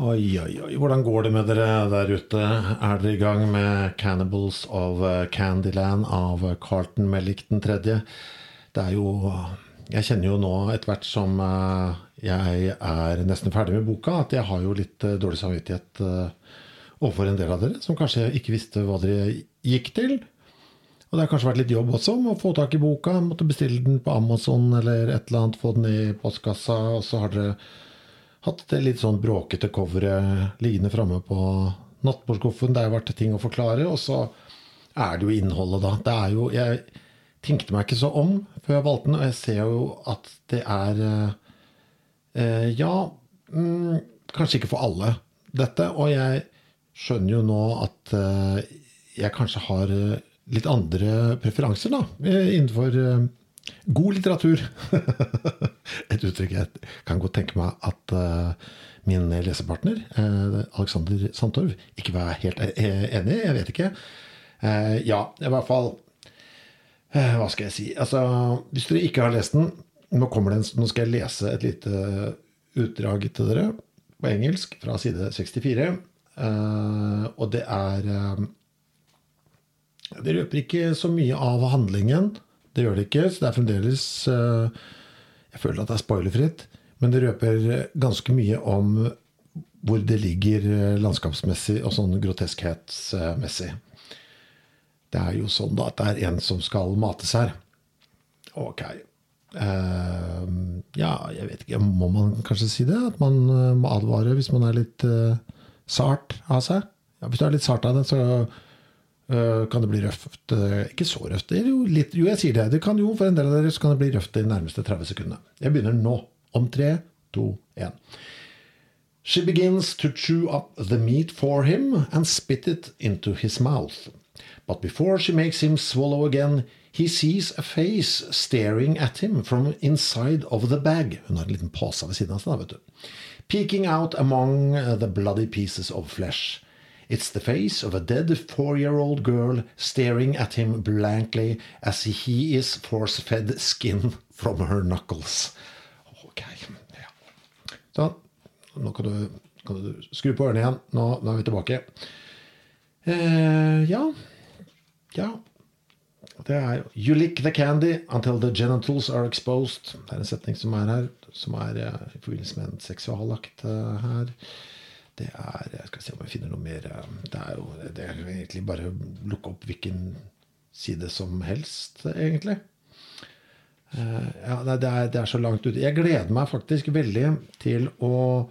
Oi, oi, oi. Hvordan går det med dere der ute? Er dere i gang med 'Cannibals of Candyland' av Carlton Mellick tredje? Det er jo Jeg kjenner jo nå, etter hvert som eh, jeg er nesten ferdig med boka, at jeg har jo litt eh, dårlig samvittighet eh, overfor en del av dere som kanskje ikke visste hva dere gikk til. Og det har kanskje vært litt jobb også med å få tak i boka. Måtte bestille den på Amazon eller et eller annet, få den i postkassa, og så har dere hatt det litt sånn bråkete coveret liggende framme på nattbordskuffen. Det har vært ting å forklare, og så er det jo innholdet, da. Det er jo Jeg tenkte meg ikke så om før jeg valgte den, og jeg ser jo at det er eh, eh, Ja, mm, kanskje ikke for alle, dette. Og jeg skjønner jo nå at eh, jeg kanskje har eh, litt andre preferanser, da, eh, innenfor eh, god litteratur. Et uttrykk jeg kan godt tenke meg at eh, min lesepartner, eh, Alexander Sandtorv, ikke var helt eh, enig i. Jeg vet ikke. Eh, ja, i hvert fall Hva skal jeg si? Altså, hvis dere ikke har lest den Nå, det nå skal jeg lese et lite utdrag til dere på engelsk fra side 64. Eh, og det er Det røper ikke så mye av handlingen. Det gjør det ikke, så det er fremdeles eh, Jeg føler at det er spoilerfritt, men det røper ganske mye om hvor det ligger eh, landskapsmessig og sånn groteskhetsmessig. Det er jo sånn da at det er en som skal mates her. Ok. Eh, ja, jeg vet ikke. Må man kanskje si det? At man eh, må advare hvis man er litt eh, sart av seg? Ja, hvis du er litt sart av det, så eh, kan det bli røft. Eh, ikke så røft. Det er jo, litt, jo, jeg sier det. Det kan jo for en del av dere så kan det bli røft de nærmeste 30 sekundene. Jeg begynner nå. Om tre, to, én. She begins to chew up the meat for him and spit it into his mouth. But before she makes him swallow again, he sees a face staring at him from inside of the bag. Hun har en liten pose ved siden av seg, da, vet du. Peeking out among the bloody pieces of flesh. It's the face of a dead four-year-old girl staring at him blankly as he is force-fed skin from her knuckles. Ok, ja. Sånn. Nå kan du, kan du skru på ørene igjen. Nå, nå er vi tilbake. Eh, ja. Ja. Det er You lick the candy until the genitals are exposed. Det er en setning som er her, som er eh, i forbindelse med en seksualakt eh, her. Det er Jeg skal se om jeg finner noe mer eh, Det er jo det er egentlig bare å lukke opp hvilken side som helst, egentlig. Eh, ja, det, er, det er så langt ute. Jeg gleder meg faktisk veldig til å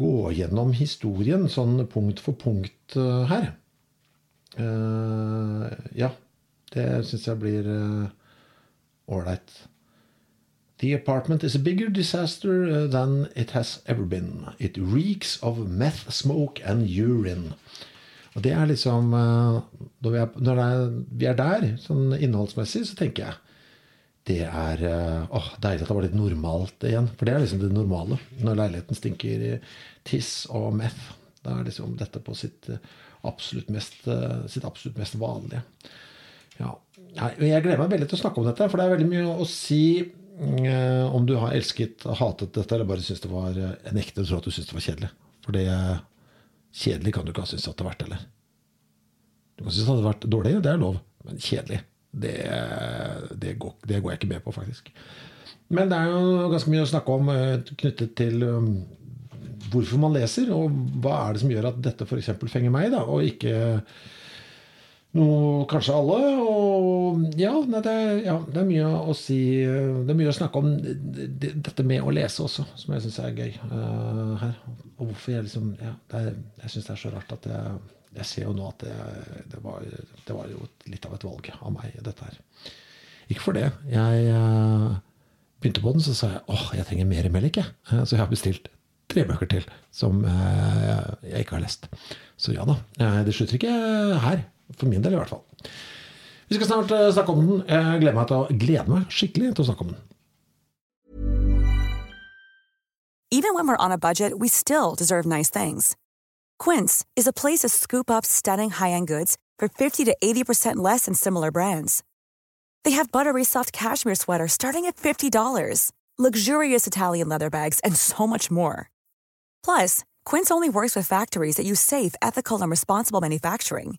gå gjennom historien sånn punkt for punkt eh, her. Ja, det syns jeg blir ålreit. The apartment is a bigger disaster uh, than it has ever been. It reeks of meth smoke and urine. Og det er liksom eh, Når vi er, når vi er der, sånn innholdsmessig, så tenker jeg det er eh, åh, deilig at det var litt normalt igjen. For det er liksom det normale. Når leiligheten stinker tiss og meth. Da er liksom dette på sitt absolutt mest, sitt absolutt mest vanlige. Ja. Jeg gleder meg veldig til å snakke om dette, for det er veldig mye å si om du har elsket og hatet dette, eller bare syns det var eh, en ekte tror at du syns det var kjedelig. For det kjedelig kan du ikke ha syntes at det har vært, eller? Du kan synes det hadde vært dårlig, det er lov, men kjedelig, det, det, går, det går jeg ikke med på, faktisk. Men det er jo ganske mye å snakke om eh, knyttet til um, hvorfor man leser, og hva er det som gjør at dette f.eks. fenger meg, da, og ikke noe, kanskje alle. Og ja, nei, det, ja, det, er mye å si Det er mye å snakke om dette med å lese også, som jeg syns er gøy uh, her. Og hvorfor jeg liksom ja, er, Jeg syns det er så rart at jeg, jeg ser jo nå at det, det, var, det var jo litt av et valg av meg, dette her. Ikke for det. Jeg uh, begynte på den, så sa jeg åh, jeg trenger mer melk, jeg. Uh, så jeg har bestilt tre bøker til som jeg ikke har lest. Så ja da. Det slutter ikke her. For min del, i hvert fall. Vi skal snart eh, snakke om den. Jeg gleder meg, å, meg skikkelig til å snakke om den. Even when we're on a budget, we still deserve nice things. Quince is a place to scoop up stunning high-end goods for 50 to 80% less than similar brands. They have buttery soft cashmere sweaters starting at $50, luxurious Italian leather bags, and so much more. Plus, Quince only works with factories that use safe, ethical, and responsible manufacturing.